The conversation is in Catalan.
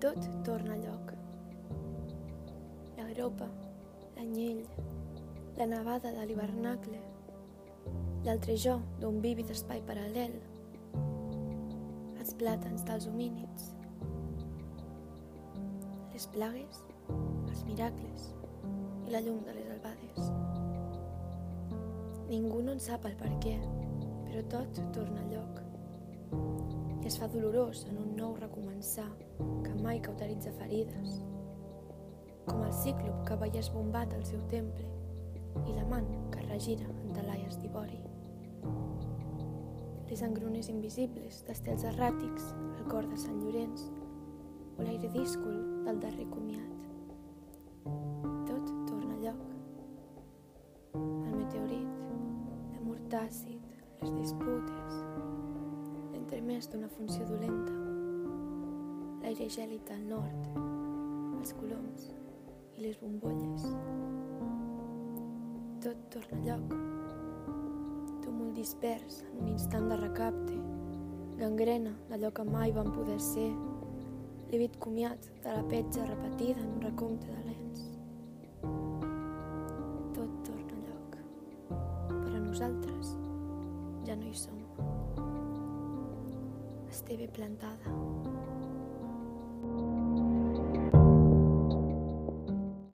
tot torna a lloc. La gropa, l'anyell, la nevada de l'hivernacle, l'altre jo d'un vívid espai paral·lel, els plàtans dels homínids, les plagues, els miracles i la llum de les albades. Ningú no en sap el per què, però tot torna a lloc. I es fa dolorós en un nou recomençar que mai cauteritza ferides, com el cíclop que veia esbombat al seu temple i l'amant que regira en talaies d'ivori. Les engrunes invisibles d'estels erràtics al cor de Sant Llorenç o l'aire díscol del darrer comiat. Tot torna a lloc. El meteorit, l'amor les disputes, l'entremès d'una funció dolenta, l'aire gèlid al nord, els coloms i les bombolles. Tot torna a lloc. Tumult dispers en un instant de recapte, gangrena d'allò que mai van poder ser, lívid comiat de la petja repetida en un recompte de lents. Tot torna a lloc. A nosaltres ja no hi som. debe plantada.